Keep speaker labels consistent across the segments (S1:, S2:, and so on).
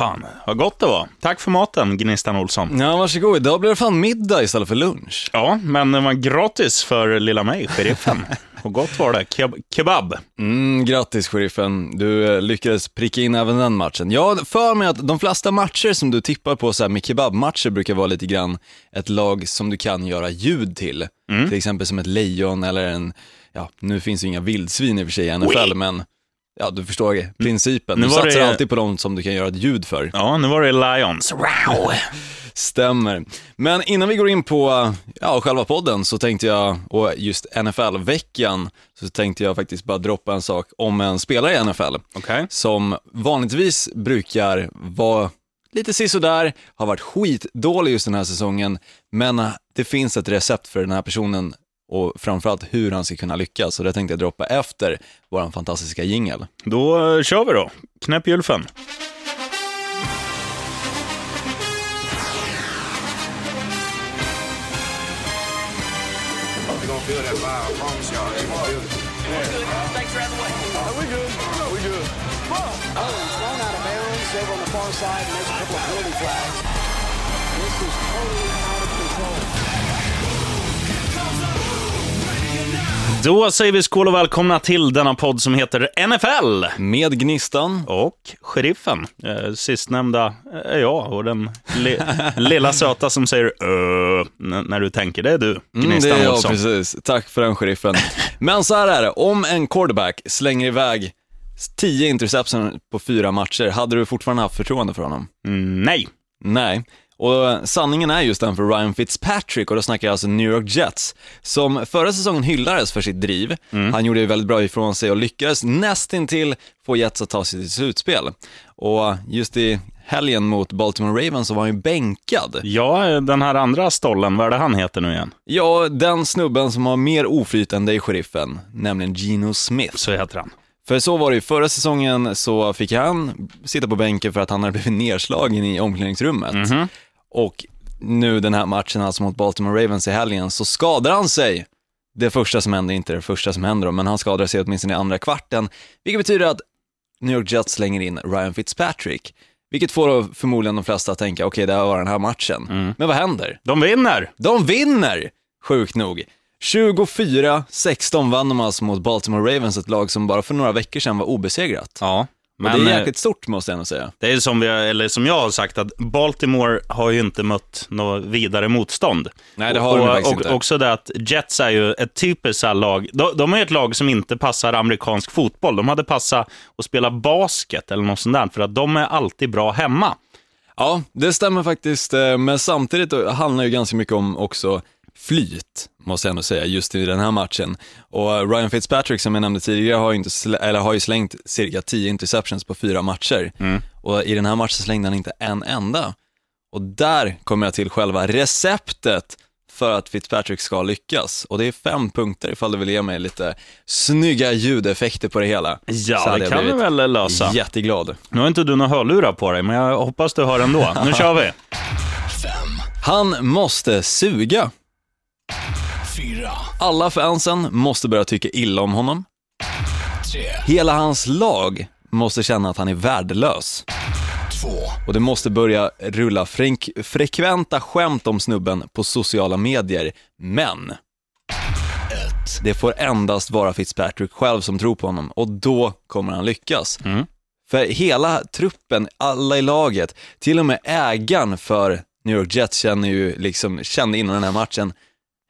S1: Fan, vad gott det var. Tack för maten, Gnistan Olsson.
S2: Ja, varsågod. Idag blir det fan middag istället för lunch.
S1: Ja, men det var gratis för lilla mig, sheriffen. Och gott var det. Keb- kebab.
S2: Mm, grattis sheriffen, du eh, lyckades pricka in även den matchen. Jag för mig att de flesta matcher som du tippar på så här med kebabmatcher brukar vara lite grann ett lag som du kan göra ljud till. Till exempel som ett lejon eller en, ja nu finns ju inga vildsvin i och för sig i NFL, men ja du förstår principen.
S1: Nu
S2: Du satsar
S1: det-
S2: alltid på de som du kan göra ett ljud för.
S1: Ja, nu var det Lions. Wow.
S2: Stämmer. Men innan vi går in på ja, själva podden så tänkte jag, och just NFL-veckan, så tänkte jag faktiskt bara droppa en sak om en spelare i NFL.
S1: Okej.
S2: Som vanligtvis brukar vara lite sisådär, har varit skitdålig just den här säsongen, men det finns ett recept för den här personen och framförallt hur han ska kunna lyckas. Och det tänkte jag droppa efter vår fantastiska jingel.
S1: Då eh, kör vi då. Knäpp
S3: on the far side, and there's a couple of penalty flags. This is totally
S1: Då säger vi skål och välkomna till denna podd som heter NFL.
S2: Med Gnistan,
S1: Och sheriffen. Eh, sistnämnda är jag och den li lilla söta som säger ö n- när du tänker. Det är du,
S2: Mm,
S1: Gnistan
S2: det är jag,
S1: Olsson.
S2: precis. Tack för den, sheriffen. Men så här är det, om en quarterback slänger iväg 10 interception på fyra matcher, hade du fortfarande haft förtroende för honom?
S1: Mm, nej.
S2: Nej. Och sanningen är just den för Ryan Fitzpatrick, och då snackar jag alltså New York Jets, som förra säsongen hyllades för sitt driv. Han gjorde ju väldigt bra ifrån sig och lyckades nästintill få Jets att ta sig till slutspel. Och just i helgen mot Baltimore Ravens så var han ju bänkad.
S1: Ja, den här andra stollen, vad är det han heter nu igen?
S2: Ja, den snubben som har mer oflyt än dig, sheriffen, nämligen Geno Smith.
S1: Så heter han.
S2: För så var det ju, förra säsongen så fick han sitta på bänken för att han hade blivit nedslagen i omklädningsrummet. Och nu den här matchen alltså mot Baltimore Ravens i helgen så skadar han sig. Det första som händer, inte det första som händer då, men han skadar sig åtminstone i andra kvarten. Vilket betyder att New York Jets slänger in Ryan Fitzpatrick. Vilket får då förmodligen de flesta att tänka, okej det här var den här matchen. Men vad händer?
S1: De vinner!
S2: De vinner, sjukt nog. 24-16 vann de alltså mot Baltimore Ravens, ett lag som bara för några veckor sedan var obesegrat.
S1: Ja.
S2: Och
S1: Men
S2: det är
S1: eh,
S2: jäkligt stort måste jag ändå säga.
S1: det är som, vi, eller som jag har sagt, att Baltimore har ju inte mött något vidare motstånd.
S2: Nej, det har de
S1: och,
S2: faktiskt
S1: och
S2: inte.
S1: också det att Jets är ju ett typiskt lag. De, de är ett lag som inte passar amerikansk fotboll. De hade passat att spela basket eller något sånt där, för att de är alltid bra hemma.
S2: Ja, det stämmer faktiskt, eh, men samtidigt handlar det ju ganska mycket om också flyt, måste jag ändå säga, just i den här matchen. Och Ryan Fitzpatrick, som jag nämnde tidigare, har ju, inte slä- eller har ju slängt cirka 10 interceptions på fyra matcher. Och i den här matchen slängde han inte en enda. Och där kommer jag till själva receptet för att Fitzpatrick ska lyckas. Och det är fem punkter ifall du vill ge mig lite snygga ljudeffekter på det hela.
S1: Ja, det kan vi väl lösa.
S2: Jätteglad.
S1: Nu har inte du några hörlurar på dig, men jag hoppas du hör ändå. Nu kör vi.
S2: Han måste suga. Alla fansen måste börja tycka illa om honom. Hela hans lag måste känna att han är värdelös. Och det måste börja rulla frek- frekventa skämt om snubben på sociala medier. Men det får endast vara Fitzpatrick själv som tror på honom och då kommer han lyckas. För hela truppen, alla i laget, till och med ägaren för New York Jets känner ju liksom, kände innan den här matchen,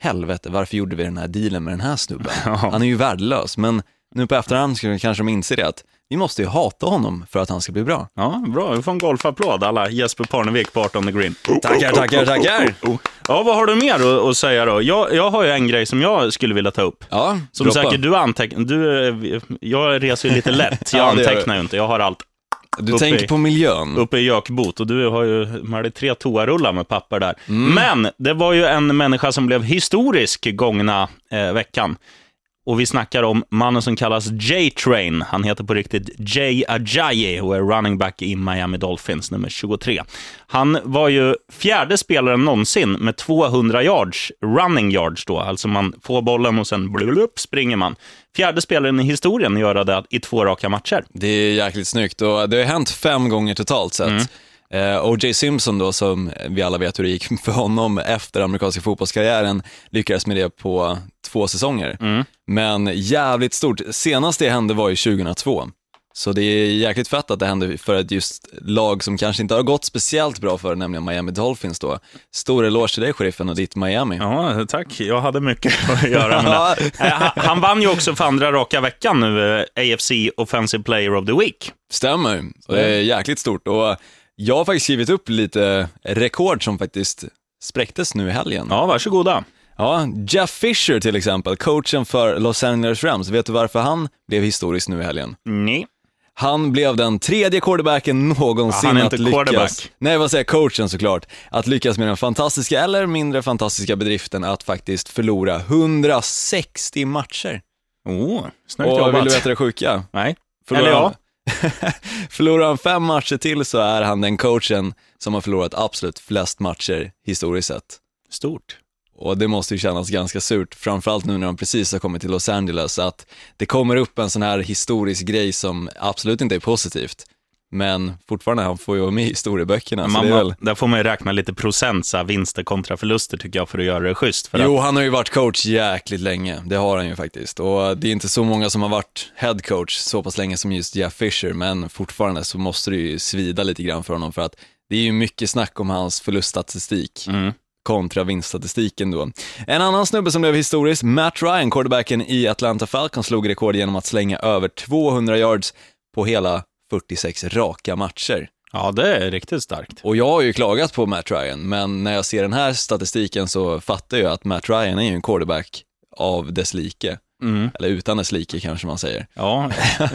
S2: helvete, varför gjorde vi den här dealen med den här snubben? Han är ju värdelös, men nu på efterhand kanske de inser det att vi måste ju hata honom för att han ska bli bra.
S1: Ja, bra. Vi får en golfapplåd alla. Jesper Parnevik på 18 green.
S2: Tackar, tackar, tackar!
S1: Ja, vad har du mer att, säga då? Jag, jag har ju en grej som jag skulle vilja ta upp.
S2: Ja,
S1: Som
S2: droppa.
S1: säkert du antecknar. Du, eh, jag reser ju lite lätt. Jag
S2: Ja,
S1: antecknar ju inte. Jag har allt
S2: Du
S1: uppe
S2: tänker
S1: i-
S2: på miljön.
S1: uppe i gökbot och du har ju dig tre toarullar med papper där.
S2: Mm.
S1: Men det var ju en människa som blev historisk gångna eh, veckan. Och vi snackar om mannen som kallas J-Train. Han heter på riktigt Jay Ajayi och är running back i Miami Dolphins, nummer 23. Han var ju fjärde spelaren någonsin med 200 yards, running yards då. Alltså man får bollen och sen blulup, springer man. Fjärde spelaren i historien att göra det i två raka matcher.
S2: Det är jäkligt snyggt och det har hänt fem gånger totalt sett. Eh, O.J. Simpson då, som vi alla vet hur det gick för honom efter amerikanska fotbollskarriären, lyckades med det på två säsonger.
S1: Mm.
S2: Men jävligt stort. Senast det hände var ju 2002. Så det är jäkligt fett att det hände för ett just lag som kanske inte har gått speciellt bra för, nämligen Miami Dolphins då. Stor eloge till dig, sheriffen, och ditt Miami.
S1: Ja, tack. Jag hade mycket att göra med det. Eh, Han- Han vann ju också för andra raka veckan nu, eh, AFC Offensive Player of the Week.
S2: Stämmer, och det är jäkligt stort. Och jag har faktiskt skrivit upp lite rekord som faktiskt spräcktes nu i helgen.
S1: Ja, varsågoda.
S2: Ja, Jeff Fisher till exempel, coachen för Los Angeles Rams. Vet du varför han blev historisk nu i helgen?
S1: Nej.
S2: Han blev den tredje quarterbacken någonsin
S1: Ja, han är
S2: att
S1: inte
S2: lyckas,
S1: quarterback.
S2: nej vad säger coachen såklart, att lyckas med den fantastiska eller mindre fantastiska bedriften att faktiskt förlora 160 matcher.
S1: Oh, snyggt
S2: Och
S1: jobbat.
S2: vill du veta det sjuka?
S1: Nej.
S2: Förlorar
S1: Eller ja.
S2: förlorar han fem matcher till så är han den coachen som har förlorat absolut flest matcher historiskt sett.
S1: Stort.
S2: Och det måste ju kännas ganska surt, framförallt nu när de precis har kommit till Los Angeles, att det kommer upp en sån här historisk grej som absolut inte är positivt. Men fortfarande, han får ju vara med i historieböckerna.
S1: Man,
S2: väl...
S1: Där får man ju räkna lite procent, så här, vinster kontra förluster, tycker jag, för att göra det schysst. För
S2: Jo,
S1: att,
S2: han har ju varit coach jäkligt länge, det har han ju faktiskt. Och det är inte så många som har varit head coach så pass länge som just Jeff Fisher, men fortfarande så måste det ju svida lite grann för honom, för att det är ju mycket snack om hans förluststatistik.
S1: mm.
S2: kontra vinststatistiken då. En annan snubbe som blev historisk, Matt Ryan, quarterbacken i Atlanta Falcons, slog rekord genom att slänga över 200 yards på hela 46 raka matcher.
S1: Ja, det är riktigt starkt.
S2: Och jag har ju klagat på Matt Ryan, men när jag ser den här statistiken så fattar jag att Matt Ryan är ju en quarterback av dess like.
S1: Mm.
S2: Eller utan dess like kanske man säger.
S1: Ja,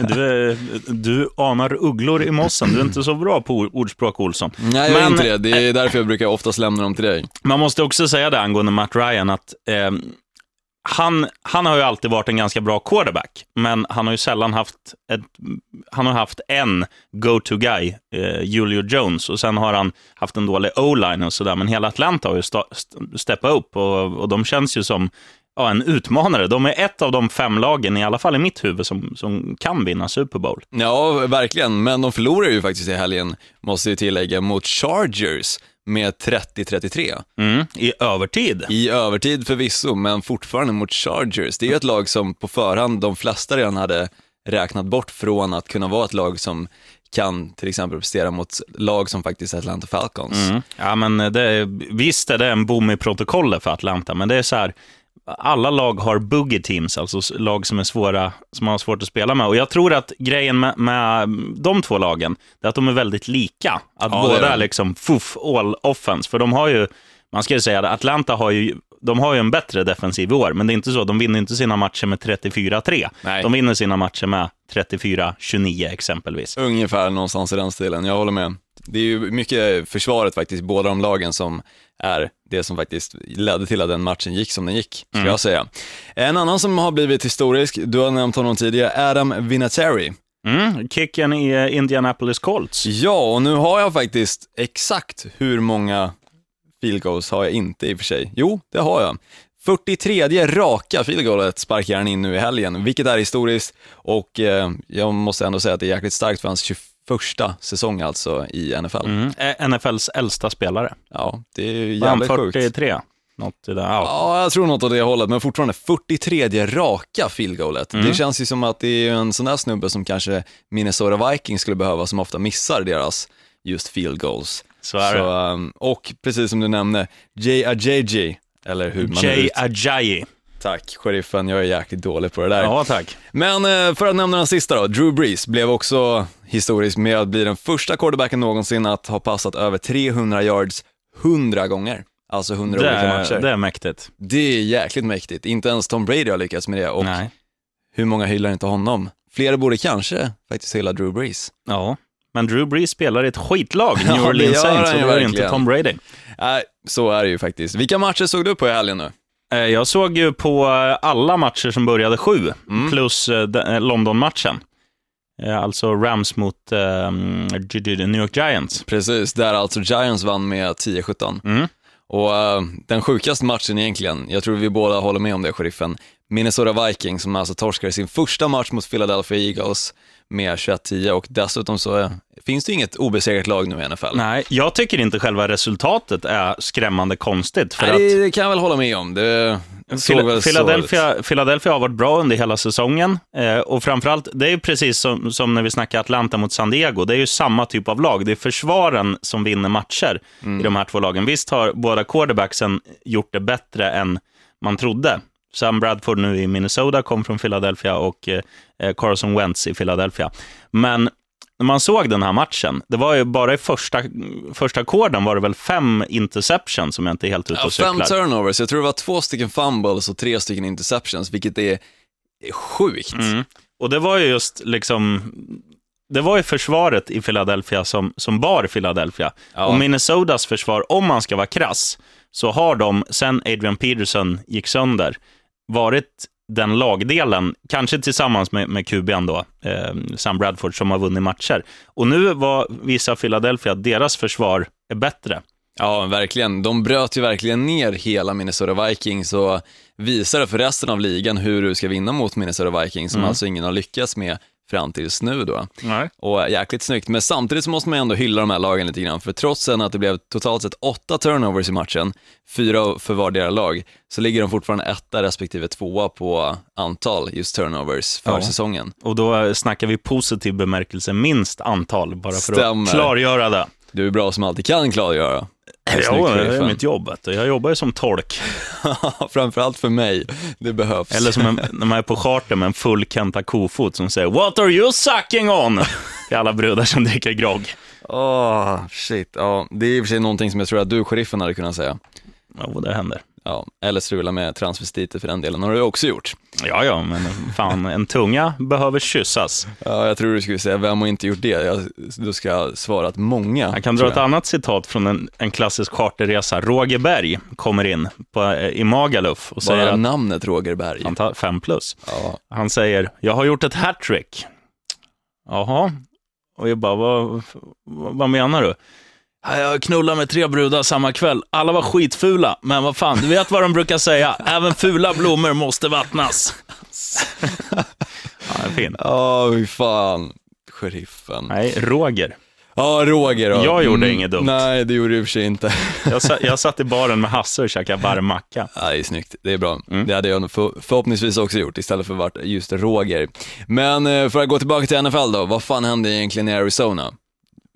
S1: du, du anar ugglor i mossen. Du är inte så bra på ord- ordspråk, Olsson.
S2: Nej, jag är inte det. Det är därför jag brukar oftast lämna dem till dig.
S1: Man måste också säga det angående Matt Ryan, att eh, han, han har ju alltid varit en ganska bra quarterback, men han har ju sällan haft, ett, han har haft en go-to-guy, eh, Julio Jones, och sen har han haft en dålig o-line och sådär, men hela Atlanta har ju st- steppat upp och, och de känns ju som ja, en utmanare. De är ett av de fem lagen, i alla fall i mitt huvud, som, som kan vinna Super Bowl.
S2: Ja, verkligen. Men de förlorar ju faktiskt i helgen, måste jag tillägga, mot Chargers med 30-33.
S1: Mm, I övertid.
S2: I övertid förvisso, men fortfarande mot Chargers. Det är ju ett lag som på förhand de flesta redan hade räknat bort från att kunna vara ett lag som kan till exempel prestera mot lag som faktiskt är Atlanta Falcons.
S1: Mm. Ja, men det visst är det en bom i protokollet för Atlanta, men det är så här, alla lag har boogie teams, alltså lag som är svåra, som man har svårt att spela med. Och jag tror att grejen med, med de två lagen, är att de är väldigt lika. Att
S2: Ja,
S1: båda är liksom fuff all offense, för de har ju, man ska ju säga det, Atlanta har ju de har ju en bättre defensiv i år, men det är inte så. De vinner inte sina matcher med 34-3.
S2: Nej.
S1: De vinner sina matcher med 34-29 exempelvis.
S2: Ungefär någonstans i den stilen, jag håller med. Det är ju mycket försvaret faktiskt, båda de lagen som är det som faktiskt ledde till att den matchen gick som den gick, ska jag säga. En annan som har blivit historisk, du har nämnt honom tidigare, Adam Vinatieri.
S1: Mm, kicken i Indianapolis Colts.
S2: Ja, och nu har jag faktiskt exakt hur många field goals har jag inte i och för sig. Jo, det har jag. 43 raka field goalet sparkar han in nu i helgen, vilket är historiskt och eh, jag måste ändå säga att det är jäkligt starkt för hans 21 säsong alltså i NFL.
S1: Mm. eh, NFLs äldsta spelare.
S2: Ja, det är jävligt sjukt.
S1: 43? Något i det. Ja.
S2: Ja, jag tror något åt det hållet, men fortfarande 43 raka field goalet.
S1: Mm.
S2: Det känns ju som att det är en sån där snubbe som kanske Minnesota Vikings skulle behöva, som ofta missar deras just field goals.
S1: Så är det.
S2: um, och precis som du nämnde, Jay Ajayi, eller hur man
S1: Jay. Ajayi.
S2: Tack, sheriffen, jag är jäkligt dålig på det där.
S1: Ja, tack.
S2: Men eh, för att nämna den sista då, Drew Brees blev också historisk med att bli den första quarterbacken någonsin att ha passat över 300 yards 100 gånger. Alltså 100
S1: Det
S2: olika matcher.
S1: det är mäktigt.
S2: Det är jäkligt mäktigt. Inte ens Tom Brady har lyckats med det. Och
S1: Nej.
S2: hur många hyllar inte honom? Flera borde kanske faktiskt hylla Drew Brees.
S1: Ja. Men Drew Brees spelar i ett skitlag, New
S2: det
S1: Orleans Saints, och då är det inte. Tom Brady.
S2: Nej, så är det ju faktiskt. Vilka matcher såg du på i helgen nu?
S1: Eh, Jag såg ju på eh, alla matcher som började sju, plus eh, London-matchen. Alltså Rams mot G- New York Giants.
S2: Precis, där alltså Giants vann med 10-17.
S1: Mm.
S2: Och eh, den sjukaste matchen egentligen, jag tror vi båda håller med om det, sheriffen, Minnesota Vikings som alltså torskade sin första match mot Philadelphia Eagles med 21-10 och dessutom så eh, finns det inget obesegrat lag nu i NFL.
S1: Nej, jag tycker inte själva resultatet är skrämmande konstigt. För
S2: Nej,
S1: att
S2: det, kan jag väl hålla med om. Det.
S1: Philadelphia, Philadelphia har varit bra under hela säsongen. Eh, och framförallt, det är precis som, som när vi snackar Atlanta mot San Diego. Det är ju samma typ av lag. Det är försvaren som vinner matcher
S2: Mm.
S1: i de här två lagen. Visst har båda quarterbacksen gjort det bättre än man trodde. Sam Bradford nu i Minnesota kom från Philadelphia och eh, Carson Wentz i Philadelphia. Men när man såg den här matchen, det var ju bara i första, första korden var det väl fem interceptions som jag inte är helt ute
S2: Ja,
S1: och
S2: fem
S1: cyklar.
S2: turnovers, jag tror det var två stycken fumbles och tre stycken interceptions, vilket är, är sjukt.
S1: Mm. Och det var ju just liksom, det var ju försvaret i Philadelphia som, som bar Philadelphia.
S2: Ja.
S1: Och Minnesotas försvar, om man ska vara krass, så har de, sen Adrian Peterson gick sönder, varit den lagdelen, kanske tillsammans med, med QB'n då, eh, Sam Bradford, som har vunnit matcher. Och nu var vissa Philadelphia att deras försvar är bättre.
S2: Ja, verkligen. De bröt ju verkligen ner hela Minnesota Vikings och visade för resten av ligan hur du ska vinna mot Minnesota Vikings, som alltså ingen har lyckats med fram tills nu då.
S1: Nej.
S2: Och jäkligt snyggt, men samtidigt så måste man ändå hylla de här lagen lite grann, för trots sen att det blev totalt sett åtta turnovers i matchen, fyra för vardera lag, så ligger de fortfarande etta respektive tvåa på antal just turnovers för
S1: Ja.
S2: säsongen.
S1: Och då snackar vi positiv bemärkelse, minst antal, bara för
S2: Stämmer.
S1: att klargöra det.
S2: Du är bra som alltid kan klargöra.
S1: Ja,
S2: Snyggt,
S1: det är mitt jobb. Jag jobbar ju som tolk.
S2: Framförallt för mig, det behövs.
S1: Eller som en, när man är på charter med en full Kenta Kofot som säger “What are you sucking on?” till alla brudar som dricker grogg.
S2: Åh, shit. Ja, det är i och för sig någonting som jag tror att du, sheriffen, hade kunnat säga.
S1: Ja, det händer.
S2: Ja, eller strula med transvestiter för den delen, har du också gjort.
S1: Ja, ja, men fan, en tunga behöver kyssas.
S2: Ja, jag tror du skulle säga, vem har inte gjort det? Jag, då ska jag svara att många.
S1: Jag kan dra ett annat citat från en, en klassisk charterresa. Roger Berg kommer in på, i Magaluf och säger
S2: Bara
S1: att
S2: namnet Roger Berg.
S1: han fem plus.
S2: Ja.
S1: Han säger, jag har gjort ett hattrick. Jaha. Och jag bara, vad, vad menar du? "Ja, Jag knullade med tre brudar samma kväll. Alla var skitfula, men vad fan, du vet vad de brukar säga? Även fula blommor måste vattnas. ja, det är fin.
S2: Ja, fy fan. Sheriffen.
S1: Nej, Roger.
S2: Ja, Roger då.
S1: Jag gjorde inget dumt.
S2: Nej, det gjorde du i och för sig inte.
S1: Jag, sa, jag satt i baren med Hasse och käkade varm macka.
S2: Ja, det är snyggt, det är bra.
S1: Mm.
S2: Det hade jag nog för, förhoppningsvis också gjort istället för vart just Roger. Men eh, för att gå tillbaka till NFL då, vad fan hände egentligen i Arizona?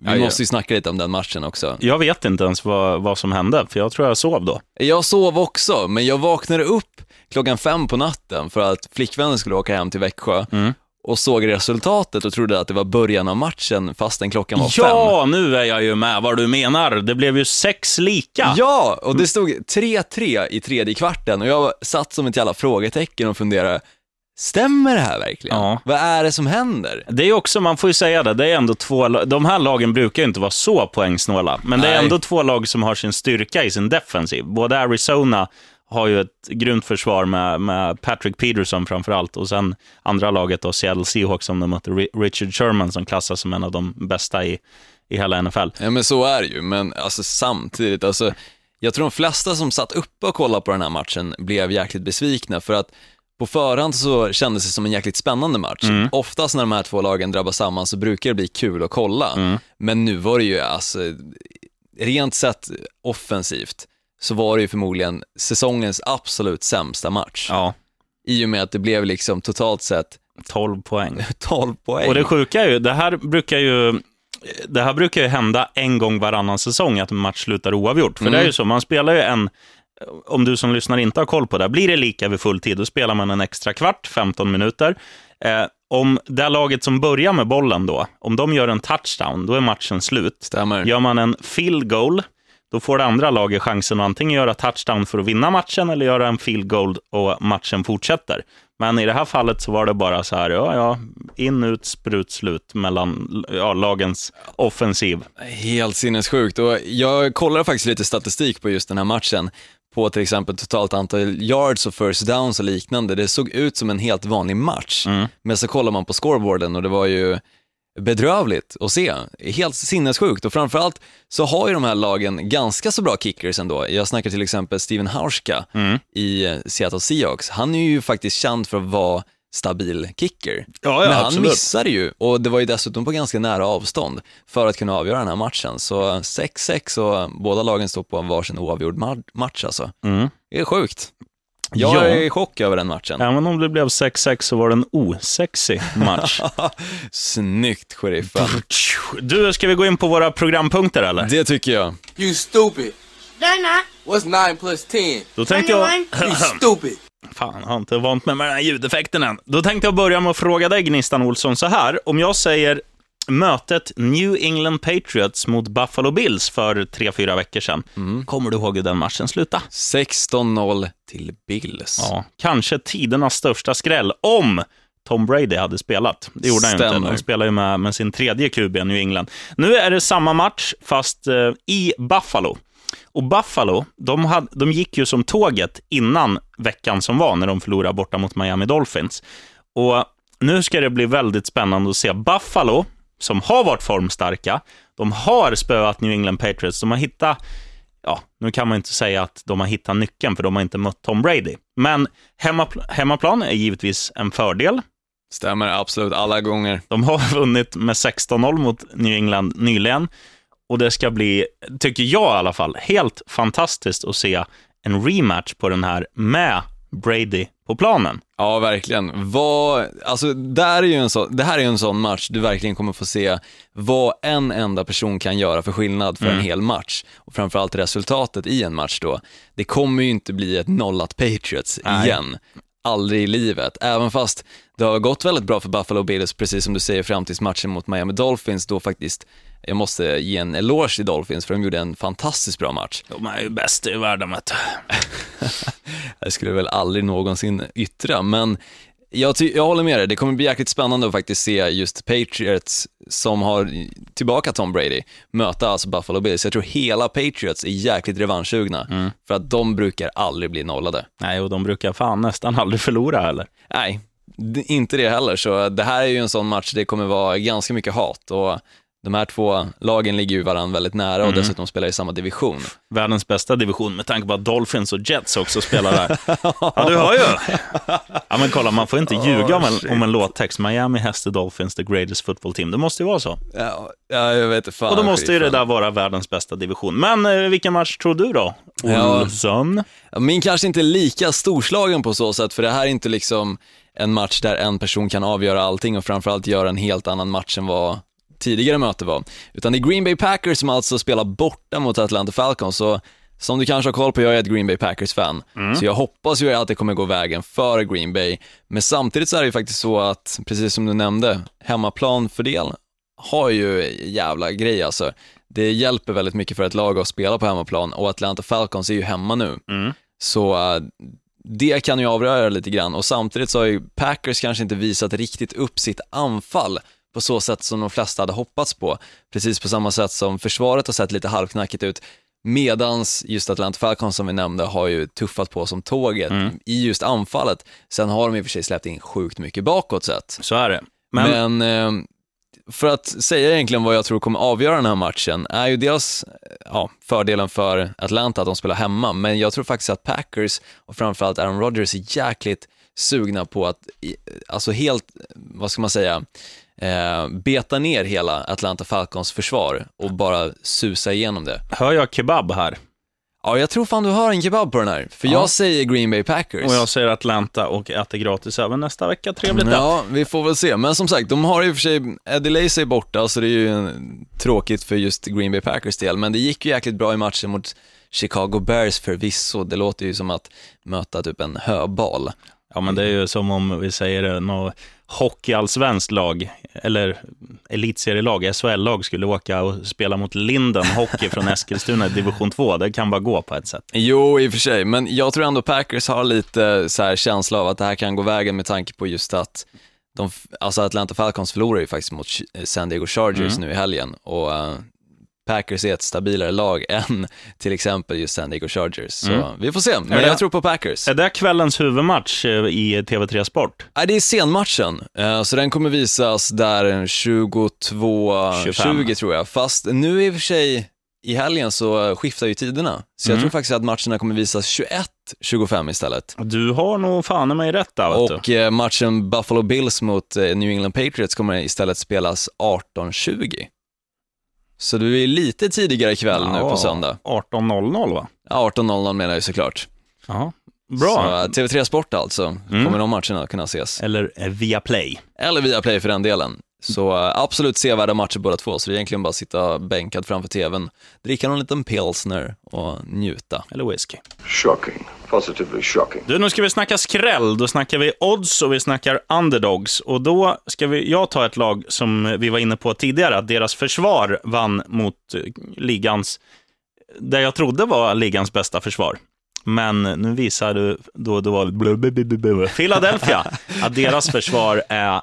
S2: Vi
S1: Ja, ja.
S2: måste ju snacka lite om den matchen också.
S1: Jag vet inte ens vad, vad som hände, för jag tror jag sov då.
S2: Jag sov också, men jag vaknade upp klockan fem på natten för att flickvännen skulle åka hem till Växjö
S1: Mm.
S2: och såg resultatet och trodde att det var början av matchen fastän klockan var fem.
S1: Ja, nu är jag ju med vad du menar. Det blev ju sex lika.
S2: Ja, och det stod 3-3 i tredje kvarten och jag satt som ett jävla frågetecken och funderade, stämmer det här verkligen?
S1: Ja.
S2: Vad är det som händer?
S1: Det är också, man får ju säga det, det är ändå två, de här lagen brukar ju inte vara så poängsnåla, men det är ändå två lag som har sin styrka i sin defensiv. Både Arizona har ju ett grymt försvar med, med Patrick Peterson framför allt, och sen andra laget då, Seattle Seahawks som de mötte Ri- Richard Sherman som klassas som en av de bästa i, i hela NFL.
S2: Ja men så är det ju, men alltså samtidigt, alltså, jag tror de flesta som satt uppe och kollade på den här matchen blev jäkligt besvikna för att på förhand så kändes det som en jäkligt spännande match. Oftast när de här två lagen drabbas samman så brukar det bli kul att kolla, men nu var det ju alltså, rent sett offensivt, så var det ju förmodligen säsongens absolut sämsta match.
S1: Ja,
S2: I och med att det blev liksom totalt sett
S1: 12 poäng.
S2: 12 poäng.
S1: Och det sjuka är ju, det här brukar ju det här brukar ju hända en gång varannan säsong, att en match slutar oavgjort. För det är ju så, man spelar ju en, om du som lyssnar inte har koll på det, blir det lika vid full tid, då spelar man en extra kvart, 15 minuter. Eh, om det laget som börjar med bollen då, om de gör en touchdown, då är matchen slut.
S2: Stämmer.
S1: Gör man en field goal, då får det andra laget chansen att antingen göra touchdown för att vinna matchen eller göra en field goal och matchen fortsätter. Men i det här fallet så var det bara så här, ja, ja, in, ut, sprut, slut mellan ja, lagens offensiv.
S2: Helt sinnessjukt och jag kollade faktiskt lite statistik på just den här matchen. På till exempel totalt antal yards och first downs och liknande. Det såg ut som en helt vanlig match.
S1: Mm.
S2: Men så kollar man på scoreboarden och det var ju bedrövligt att se. Helt sinnessjukt och framförallt så har ju de här lagen ganska så bra kickers ändå. Jag snackar till exempel Steven Hauschka
S1: Mm.
S2: i Seattle Seahawks. Han är ju faktiskt känd för att vara stabil kicker.
S1: Ja, ja,
S2: Men han
S1: absolut.
S2: missade ju och det var ju dessutom på ganska nära avstånd för att kunna avgöra den här matchen. Så 6-6 och båda lagen står på en varsin oavgjord ma- match alltså.
S1: Mm.
S2: Det är sjukt. Jag
S1: Ja.
S2: är i chock över den matchen.
S1: Även om det blev 6-6 så var det en osexig match.
S2: Snyggt, sheriffen.
S1: Du, ska vi gå in på våra programpunkter eller?
S2: Det tycker jag.
S4: You stupid.
S5: They're not.
S4: What's 9 plus 10?
S1: Då tänkte jag...
S4: You stupid.
S1: Fan, jag har inte vant mig med den här ljudeffekten än. Då tänkte jag börja med att fråga dig, Gnistan Olsson, så här. Om jag säger mötet New England Patriots mot Buffalo Bills för tre, fyra veckor sedan. Kommer du ihåg hur den matchen slutade?
S2: 16-0 till Bills.
S1: Ja, kanske tidernas största skräll om Tom Brady hade spelat. Det gjorde han ju inte. Han spelar ju med, med sin tredje QB New England. Nu är det samma match, fast eh, i Buffalo. Och Buffalo, de, hade, de gick ju som tåget innan veckan som var, när de förlorade borta mot Miami Dolphins. Och nu ska det bli väldigt spännande att se Buffalo, som har varit formstarka, de har spöat New England Patriots, de har hittat ja, nu kan man inte säga att de har hittat nyckeln, för de har inte mött Tom Brady. Men hemmapl- hemmaplan är givetvis en fördel.
S2: Stämmer absolut alla gånger.
S1: De har vunnit med 16-0 mot New England nyligen. Och det ska bli, tycker jag i alla fall, helt fantastiskt att se en rematch på den här med Brady på planen.
S2: Ja, verkligen. Vad, alltså, där är ju en så, det här är ju en sån match du verkligen kommer få se vad en enda person kan göra för skillnad för en hel match. Och framförallt resultatet i en match då. Det kommer ju inte bli ett nollat Patriots
S1: Nej.
S2: igen. Aldrig i livet. Även fast det har gått väldigt bra för Buffalo Bills, precis som du säger, fram tills matchen mot Miami Dolphins, då faktiskt, jag måste ge en eloge till Dolphins, för de gjorde en fantastiskt bra match.
S1: De är ju bäst i världen, vet du.
S2: Det skulle jag väl aldrig någonsin yttra, men jag, jag håller med dig. Det kommer bli jäkligt spännande att faktiskt se just Patriots, som har tillbaka Tom Brady, möta alltså Buffalo Bills. Jag tror hela Patriots är jäkligt revanschsugna, för att de brukar aldrig bli nollade.
S1: Nej, och de brukar fan nästan aldrig förlora heller.
S2: Nej, inte det heller, så det här är ju en sån match, det kommer vara ganska mycket hat och de här två lagen ligger ju varandra väldigt nära och dessutom spelar i samma division.
S1: Världens bästa division med tanke på att Dolphins och Jets också spelar där. Ja, du hör ju. Ja, men kolla, man får inte ljuga om en, om en låttext. Miami has the Dolphins, the greatest football team. Det måste ju vara så.
S2: Ja, ja jag vet fan.
S1: Och då måste ju det där vara världens bästa division. Men eh, vilken match tror du då?
S2: Ja.
S1: Olsson?
S2: Min kanske inte är lika storslagen på så sätt, för det här är inte liksom en match där en person kan avgöra allting och framförallt göra en helt annan match än vad tidigare möte var. Utan det är Green Bay Packers som alltså spelar borta mot Atlanta Falcons. Så som du kanske har koll på, jag är ett Green Bay Packers-fan. Så jag hoppas ju att det kommer gå vägen för Green Bay. Men samtidigt så är det ju faktiskt så att, precis som du nämnde, hemmaplanfördel har ju jävla grej alltså. Det hjälper väldigt mycket för ett lag att spela på hemmaplan och Atlanta Falcons är ju hemma nu. Så äh, det kan ju avgöra lite grann och samtidigt så har ju Packers kanske inte visat riktigt upp sitt anfall på så sätt som de flesta hade hoppats på. Precis på samma sätt som försvaret har sett lite halvknackigt ut. Medans just Atlanta Falcons som vi nämnde har ju tuffat på som tåget i just anfallet. Sen har de i och för sig släppt in sjukt mycket bakåt sett.
S1: Så är det. Men,
S2: Men, eh, för att säga egentligen vad jag tror kommer avgöra den här matchen är ju dels ja, fördelen för Atlanta att de spelar hemma, men jag tror faktiskt att Packers och framförallt Aaron Rodgers är jäkligt sugna på att, alltså helt, vad ska man säga, eh, beta ner hela Atlanta Falcons försvar och bara susa igenom det.
S1: hör jag kebab här?
S2: Ja, jag tror fan du har en kebab på den här, för
S1: Ja.
S2: jag säger Green Bay Packers.
S1: Och jag säger Atlanta och äter gratis även nästa vecka. Trevligt det.
S2: Ja, vi får väl se. Men som sagt, de har i och för sig, Eddie Lacy är borta, så det är ju tråkigt för just Green Bay Packers del. Men det gick ju jäkligt bra i matchen mot Chicago Bears förvisso. Det låter ju som att möta typ en höbal.
S1: Ja, men det är ju som om vi säger det, något hockeyallsvenskt lag, eller elitserielag, SHL-lag, skulle åka och spela mot Linden Hockey från Eskilstuna i division 2. Det kan bara gå på ett sätt.
S2: Jo, i och för sig, men jag tror ändå Packers har lite så här känsla av att det här kan gå vägen med tanke på just att de, alltså Atlanta Falcons förlorar ju faktiskt mot San Diego Chargers nu i helgen och eh, Packers är ett stabilare lag än till exempel just San Diego Chargers. Så
S1: Mm.
S2: vi får se, men
S1: det-
S2: jag tror på Packers.
S1: Är det kvällens huvudmatch eh, i TV3 Sport?
S2: Nej, det är senmatchen, eh, så den kommer visas där 22.20
S1: 25.
S2: tror jag. Fast nu i och för sig, i helgen så skiftar ju tiderna. Så jag
S1: Mm.
S2: tror faktiskt att matcherna kommer visas 21.25 istället.
S1: Du har nog fan i mig rätt där,
S2: Och eh, matchen Buffalo Bills mot New England Patriots kommer istället spelas 18.20. Så du är lite tidigare ikväll nu på söndag.
S1: 18.00 va?
S2: Ja, 18.00 menar jag såklart.
S1: Ja.
S2: Så,
S1: Bra.
S2: eh, TV3 Sport alltså,
S1: Mm.
S2: kommer de matcherna kunna ses.
S1: Eller eh, via Play.
S2: Eller via Play för den delen. Så eh, absolut sevärda matcher båda två, så det är egentligen bara att sitta bänkad framför TVn, dricka någon liten pilsner och njuta.
S1: Eller whisky.
S4: Shocking. Positively shocking.
S1: Du, nu ska vi snacka skräll. Då snackar vi odds och vi snackar underdogs. Och då ska vi, jag ta ett lag som vi var inne på tidigare, att deras försvar vann mot eh, ligans, det jag trodde var ligans bästa försvar. Men nu visar du, då det var Philadelphia, att deras försvar är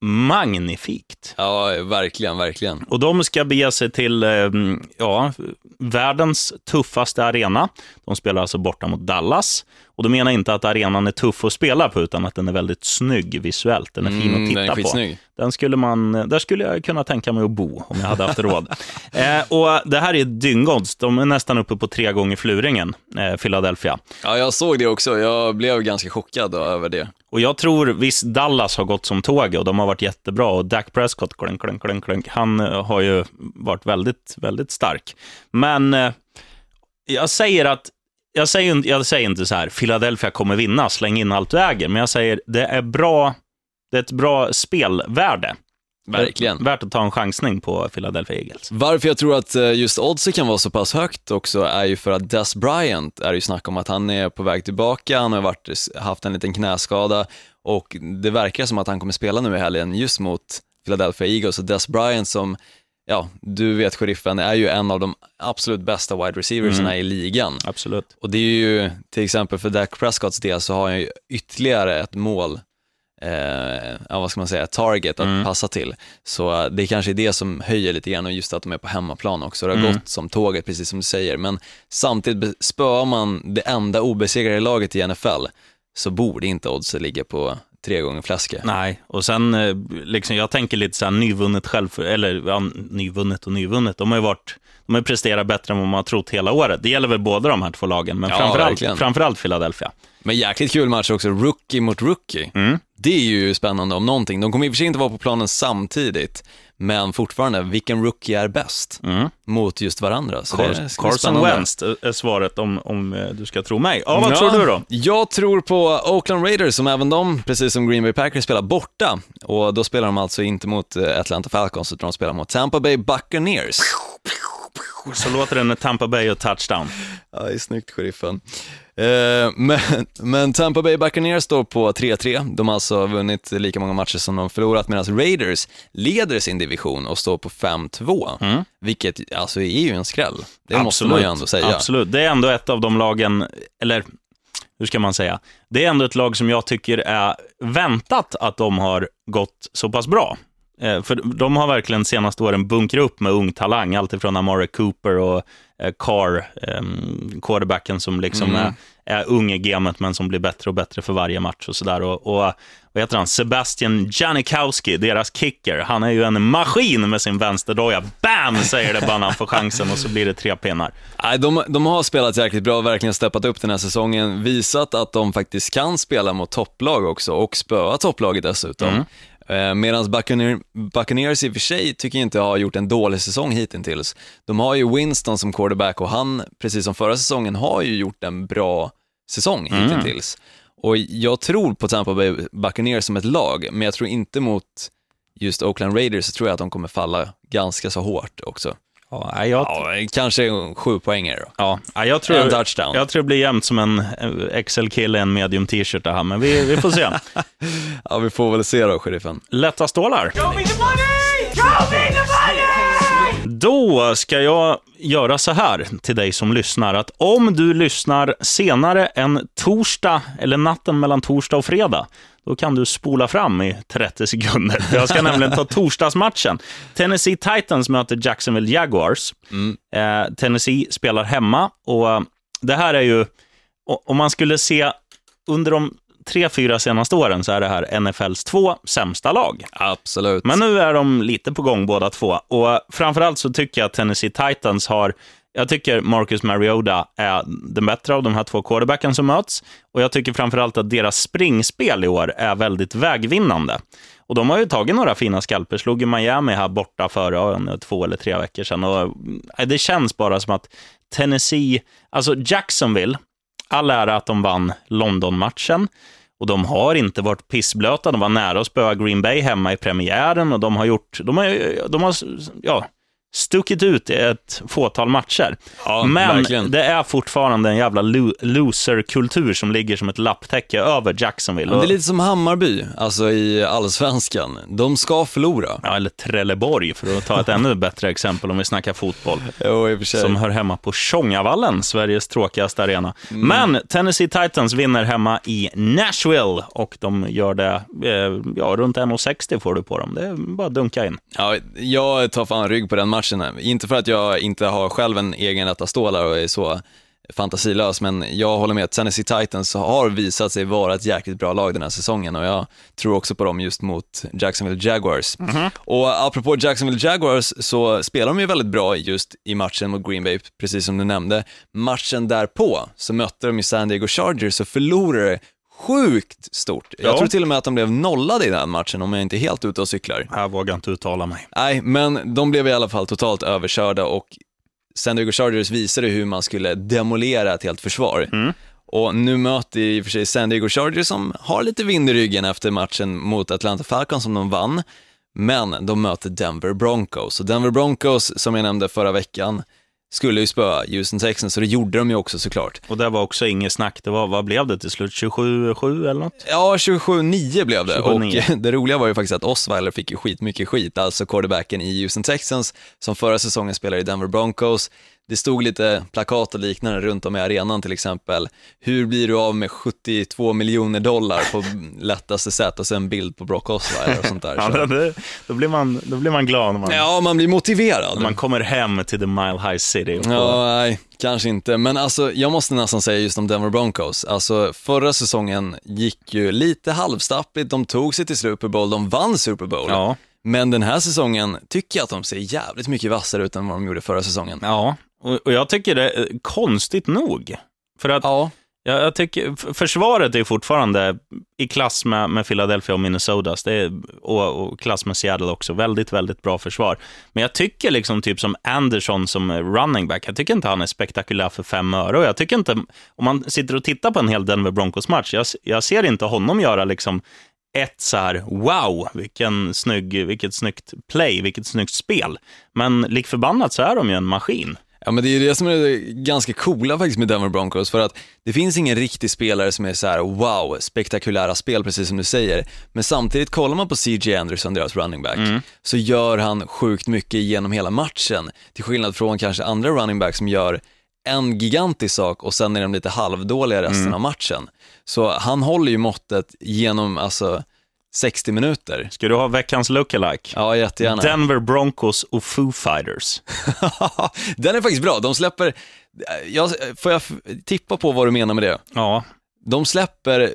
S1: magnifikt.
S2: Ja, verkligen, verkligen.
S1: Och de ska bege sig till eh, ja, världens tuffaste arena. De spelar alltså borta mot Dallas. Och då menar jag inte att arenan är tuff att spela på, utan att den är väldigt snygg visuellt. Den är fin
S2: Mm,
S1: att titta
S2: den
S1: på. Den skulle man, där skulle jag kunna tänka mig att bo om jag hade haft råd. eh, och det här är dyngodds. De är nästan uppe på tre gånger fluringen, eh, Philadelphia.
S2: Ja, jag såg det också. Jag blev ganska chockad då, över det.
S1: Och jag tror, visst, Dallas har gått som tåget och de har varit jättebra. Och Dak Prescott, klunk, klunk, klunk, klunk, han eh, har ju varit väldigt, väldigt stark. Men eh, jag säger att, jag säger, inte- jag säger inte så här, Philadelphia kommer vinna, släng in allt du äger. Men jag säger, det är bra, det är ett bra spelvärde.
S2: Verkligen.
S1: Värt att ta en chansning på Philadelphia Eagles.
S2: Varför jag tror att eh, just oddset kan vara så pass högt också är ju för att Des Bryant är ju snack om att han är på väg tillbaka, han har varit, haft en liten knäskada och det verkar som att han kommer spela nu i helgen just mot Philadelphia Eagles och Des Bryant som, ja, du vet sheriffen, är ju en av de absolut bästa wide receiversna i ligan.
S1: Absolut.
S2: Och det är ju, till exempel för Dak Prescotts del så har han ju ytterligare ett mål, eh, ja, vad ska man säga, target att passa till. Så eh, det kanske är det som höjer lite grann och just att de är på hemmaplan också. Det har gått som tåget, precis som du säger. Men samtidigt spöar man det enda obesegrade laget i NFL så borde inte oddset ligga på tre gånger fläske.
S1: Nej, och sen, eh, liksom, jag tänker lite så här nyvunnet själv, eller ja, nyvunnet och nyvunnet. De har ju varit, de har presterat bättre än vad man har trott hela året. Det gäller väl båda de här två lagen, men
S2: Ja,
S1: framförallt,
S2: verkligen.
S1: framförallt Philadelphia.
S2: Men jäkligt kul match också, rookie mot rookie.
S1: Mm.
S2: Det är ju spännande om någonting. De kommer i och för sig inte vara på planen samtidigt, men fortfarande, vilken rookie är bäst mot just varandra? Så
S1: Car- Carson. Wentz är svaret om, om eh, du ska tro mig. Ja, vad tror du då?
S2: Jag tror på Oakland Raiders som även de, precis som Green Bay Packers, spelar borta. Och då spelar de alltså inte mot eh, Atlanta Falcons, utan de spelar mot Tampa Bay Buccaneers.
S1: Så låter det när Tampa Bay och touchdown.
S2: Ja, det är snyggt, sheriffen. Eh, men, men Tampa Bay Buccaneers står på 3-3. De har alltså vunnit lika många matcher som de förlorat, medan Raiders leder sin division och står på 5-2. Vilket alltså är ju en skräll. Det måste man ju ändå säga.
S1: Absolut. Det är ändå ett av de lagen, eller hur ska man säga? Det är ändå ett lag som jag tycker är väntat att de har gått så pass bra. Eh, för de har verkligen senaste åren bunkrat upp med ung talang, alltifrån Amari Cooper och eh, Carr, eh, quarterbacken som liksom är, är ung i gamet men som blir bättre och bättre för varje match och sådär. Och, och vad heter han? Sebastian Janikowski, deras kicker. Han är ju en maskin med sin vänsterdoja. Bam, säger det bara när han får chansen och så blir det tre pinnar.
S2: Nej, de, de har spelat jäkligt bra, verkligen steppat upp den här säsongen, visat att de faktiskt kan spela mot topplag också och spöa topplaget dessutom. Eh, Medan Buccaneer, Buccaneers i och för sig tycker jag inte har gjort en dålig säsong hittills. De har ju Winston som quarterback och han, precis som förra säsongen, har ju gjort en bra säsong hittills. Och jag tror på Tampa Bay Buccaneers som ett lag, men jag tror inte mot just Oakland Raiders så tror jag att de kommer falla ganska så hårt också.
S1: Ja, jag,
S2: Ja, kanske sju poänger då.
S1: Ja, ja, jag tror,
S2: En touchdown.
S1: Jag tror det blir jämnt som en XL-kille i en medium t-shirt det här, men vi, vi får se.
S2: Ja, vi får väl se då, sheriffen.
S1: Lätta stålar. Då ska jag göra så här till dig som lyssnar, att om du lyssnar senare än torsdag, eller natten mellan torsdag och fredag, då kan du spola fram i 30 sekunder. Jag ska nämligen ta torsdagsmatchen. Tennessee Titans möter Jacksonville Jaguars. Eh, Tennessee spelar hemma och det här är ju, om man skulle se under de tre, fyra senaste åren så är det här NFLs två sämsta lag.
S2: Absolut.
S1: Men nu är de lite på gång båda två. Och framförallt så tycker jag att Tennessee Titans har, jag tycker Marcus Mariota är den bättre av de här två quarterbacken som möts. Och jag tycker framförallt att deras springspel i år är väldigt vägvinnande. Och de har ju tagit några fina skalper, slog ju Miami här borta för två eller tre veckor sedan. Och eh, det känns bara som att Tennessee, alltså Jacksonville, all ära att de vann London-matchen. Och de har inte varit pissblöta. De var nära att spöa Green Bay hemma i premiären och de har gjort, de har, de har ja, stuckit ut i ett fåtal matcher.
S2: Ja,
S1: Men
S2: verkligen.
S1: det är fortfarande en jävla lo- loser-kultur som ligger som ett lapptäcke över Jacksonville.
S2: Men det är lite som Hammarby, alltså i allsvenskan. De ska förlora.
S1: Ja, eller Trelleborg, för att ta ett ännu bättre exempel om vi snackar fotboll.
S2: Jo, i och för sig.
S1: som hör hemma på Tjongavallen, Sveriges tråkigaste arena. Men Tennessee Titans vinner hemma i Nashville och de gör det, eh, ja, runt 1,60 får du på dem. Det är bara att dunka in.
S2: Ja, jag tar fan rygg på den matchen. Här. Inte för att jag inte har själv en egen stålar och är så fantasilös, men jag håller med att Tennessee Titans har visat sig vara ett jäkligt bra lag den här säsongen och jag tror också på dem just mot Jacksonville Jaguars. Och apropå Jacksonville Jaguars så spelar de ju väldigt bra just i matchen mot Green Bay, precis som du nämnde. Matchen därpå så mötte de ju San Diego Chargers och förlorade sjukt stort. Jag
S1: Ja.
S2: tror till och med att de blev nollade i den matchen om jag inte är helt ute och cyklar.
S1: Jag vågar inte uttala mig.
S2: Nej, men de blev i alla fall totalt överkörda och San Diego Chargers visade hur man skulle demolera ett helt försvar. Och nu möter i och för sig San Diego Chargers som har lite vind i ryggen efter matchen mot Atlanta Falcons som de vann. Men de möter Denver Broncos. Och Denver Broncos, som jag nämnde förra veckan, skulle ju spöa Houston Texans, så det gjorde de ju också såklart.
S1: Och det var också inget snack. Det var, vad blev det till slut? 27-7 eller något?
S2: Ja, 27-9 blev det
S1: 27-9.
S2: och det roliga var ju faktiskt att Osweiler fick ju skitmycket skit, alltså quarterbacken i Houston Texans som förra säsongen spelade i Denver Broncos. Det stod lite plakat och liknande runt om i arenan till exempel. Hur blir du av med 72 miljoner dollar på lättaste sätt och sen en bild på Brock Osweiler och sånt där.
S1: Ja,
S2: Så.
S1: det, då, blir man, då blir man glad när man,
S2: Ja, man blir motiverad.
S1: när man kommer hem till the Mile High City. Får-
S2: Ja, nej, kanske inte. Men alltså, jag måste nästan säga just om Denver Broncos. Alltså, förra säsongen gick ju lite halvstappligt. De tog sig till Super Bowl, de vann Super Bowl.
S1: Ja.
S2: Men den här säsongen tycker jag att de ser jävligt mycket vassare ut än vad de gjorde förra säsongen.
S1: Ja, och, och jag tycker det är konstigt nog. För att
S2: Ja,
S1: jag, jag tycker, försvaret är fortfarande i klass med, med Philadelphia och. Det är, och, och klass med Seattle också. Väldigt, väldigt bra försvar. Men jag tycker liksom typ som Anderson som running back, jag tycker inte han är spektakulär för fem öre. Och jag tycker inte, om man sitter och tittar på en hel Denver Broncos-match, jag, jag ser inte honom göra liksom ett så här, wow, vilken snygg, vilket snyggt play, vilket snyggt spel. Men lik förbannat så är de ju en maskin.
S2: Ja men det är det som är det ganska coola faktiskt med Denver Broncos, för att det finns ingen riktig spelare som är så här: wow, spektakulära spel precis som du säger. Men samtidigt kollar man på CJ Anderson, deras running back, så gör han sjukt mycket genom hela matchen. Till skillnad från kanske andra running backs som gör en gigantisk sak och sen är de lite halvdåliga resten av matchen. Så han håller ju måttet genom alltså 60 minuter.
S1: Ska du ha veckans lookalike?
S2: Ja, jättegärna.
S1: Denver Broncos och Foo Fighters.
S2: Den är faktiskt bra. De släpper, jag, får jag tippa på vad du menar med det?
S1: Ja,
S2: De släpper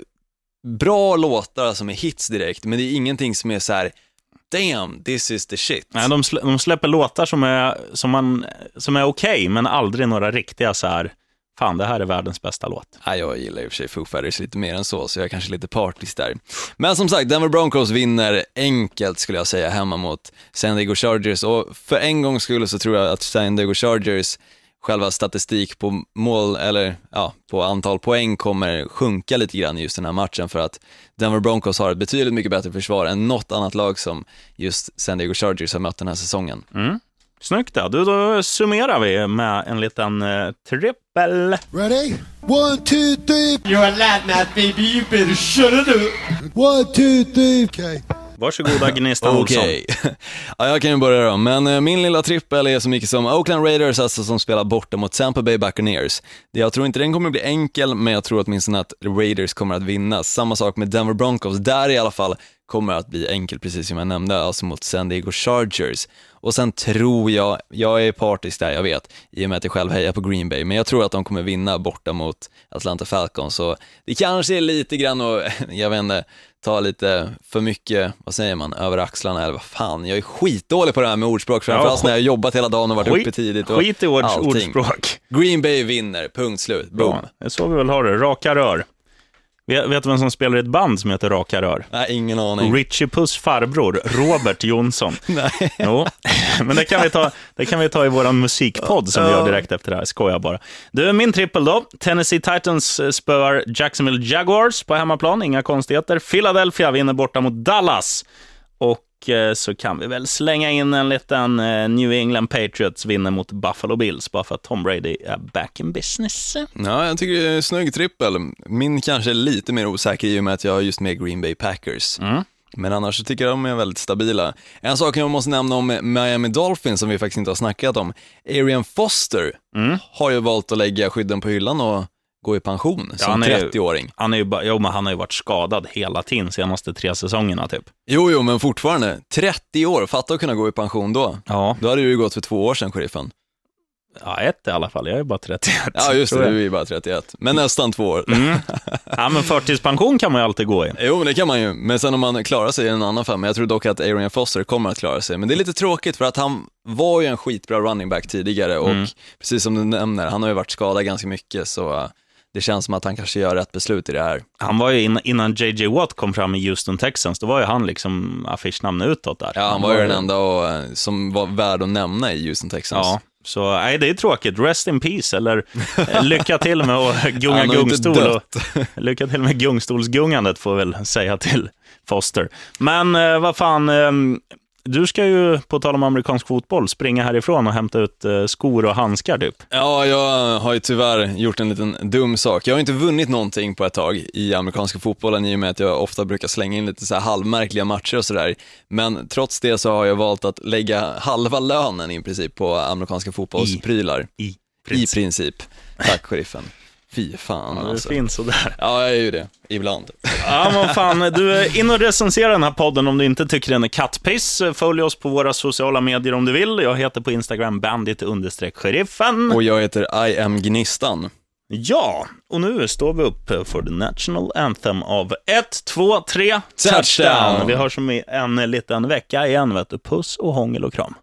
S2: bra låtar som är hits direkt, men det är ingenting som är så här: damn, this is the shit.
S1: Nej, de, slä, de släpper låtar som är, som man, som är okej, men aldrig några riktiga så här, fan det här är världens bästa låt.
S2: Jag gillar i och för sig Foo Fighters lite mer än så, så jag är kanske lite partisk där. Men som sagt, Denver Broncos vinner enkelt skulle jag säga hemma mot San Diego Chargers och för en gångs skull så tror jag att San Diego Chargers själva statistik på mål, eller ja, på antal poäng kommer sjunka lite grann i just den här matchen för att Denver Broncos har ett betydligt mycket bättre försvar än något annat lag som just San Diego Chargers har mött den här säsongen.
S1: Snyggt då. Du, då summerar vi med en liten eh, trippel.
S5: Ready? One, two, three.
S6: You're a lad, baby. You better shut it up.
S5: One, two, three. Okay.
S1: Varsågoda Gnistan Olsson.
S2: Okej. ja, jag kan ju börja då. Men eh, min lilla trippel är så mycket som Oakland Raiders, alltså som spelar borta mot Tampa Bay Buccaneers. Jag tror inte den kommer bli enkel, men jag tror åtminstone att Raiders kommer att vinna. Samma sak med Denver Broncos, där i alla fall kommer att bli enkel, precis som jag nämnde, alltså mot San Diego Chargers. Och sen tror jag, jag är partisk där, jag vet, i och med att jag själv hejar på Green Bay, men jag tror att de kommer vinna borta mot Atlanta Falcons. Så det kanske är lite grann och jag vet inte, ta lite för mycket, vad säger man, över axlarna eller vad fan, jag är skitdålig på det här med ordspråk, framförallt
S1: Ja,
S2: när jag har jobbat hela dagen och varit
S1: Skit-
S2: uppe tidigt och
S1: Skit i ord,
S2: allting.
S1: ordspråk.
S2: Green Bay vinner, punkt slut, boom.
S1: Är så vi väl har det. Raka rör. Vet, vet du vem som spelar i ett band som heter Raka rör?
S2: Nej, ingen aning.
S1: Richie Puss farbror, Robert Jonsson.
S2: Nej.
S1: Jo, men det kan vi ta, det kan vi ta i vår musikpodd som vi gör direkt efter det här. Skojar bara. Du, min trippel då. Tennessee Titans eh, spöar Jacksonville Jaguars på hemmaplan, inga konstigheter. Philadelphia vinner borta mot Dallas. Eh, så kan vi väl slänga in en liten eh, New England Patriots vinner mot Buffalo Bills, bara för att Tom Brady är back in business.
S2: Ja, jag tycker det är en snygg trippel. Min kanske är lite mer osäker i och med att jag har just med Green Bay Packers.
S1: Mm.
S2: Men annars så tycker jag de är väldigt stabila. En sak jag måste nämna om Miami Dolphins som vi faktiskt inte har snackat om. Arian Foster
S1: Mm.
S2: har ju valt att lägga skydden på hyllan och gå i pension som
S1: han är ju-
S2: 30-åring.
S1: Han, är ju bara, jo, men han har ju varit skadad hela tiden, senaste tre säsongerna typ.
S2: Jo, jo, men fortfarande. 30 år, fatta att kunna gå i pension då.
S1: Ja,
S2: Då hade det ju gått för två år sedan, sheriffen.
S1: ja ett i alla fall. Jag är bara 31.
S2: Ja, just det, du är bara 31. Men nästan två år.
S1: Mm. Ja, men förtidspension kan man ju alltid gå i.
S2: Jo, men det kan man ju. Men sen om man klarar sig i en annan. Men jag tror dock att Arian Foster kommer att klara sig. Men det är lite tråkigt för att han var ju en skitbra running back tidigare och
S1: Mm.
S2: precis som du nämner, han har ju varit skadad ganska mycket så det känns som att han kanske gör rätt beslut i det här.
S1: Han var ju innan, innan JJ Watt kom fram i Houston Texans, då var ju han liksom affischnamn utåt där.
S2: Ja, han var ju den enda och, uh, som var värd att nämna i Houston Texans.
S1: Ja, så nej, det är tråkigt. Rest in peace, eller eh, lycka till med att gunga gungstol. Och, lycka till med gungstolsgungandet, får väl säga till Foster. Men eh, vad fan, eh, du ska ju, på tal om amerikansk fotboll, springa härifrån och hämta ut eh, skor och handskar typ.
S2: Ja, jag har ju tyvärr gjort en liten dum sak. Jag har inte vunnit någonting på ett tag i amerikanska fotbollen i och med att jag ofta brukar slänga in lite så här halvmärkliga matcher och sådär. Men trots det så har jag valt att lägga halva lönen i princip på amerikanska fotbollsprylar.
S1: I
S2: I princip. Tack sheriffen. Fy fan
S1: Ja, det
S2: alltså.
S1: finns sådär.
S2: Ja, jag är ju det. Ibland.
S1: Ja, men fan, du in och recensera den här podden om du inte tycker den är kattpiss. Följ oss på våra sociala medier om du vill. Jag heter på Instagram bandit-sheriffen.
S2: Och jag heter I am Gnistan.
S1: Ja, och nu står vi upp för the national anthem av 1, 2, 3,
S2: Touchdown!
S1: Vi hörs om en liten vecka igen, vet du. Puss och hångel och kram.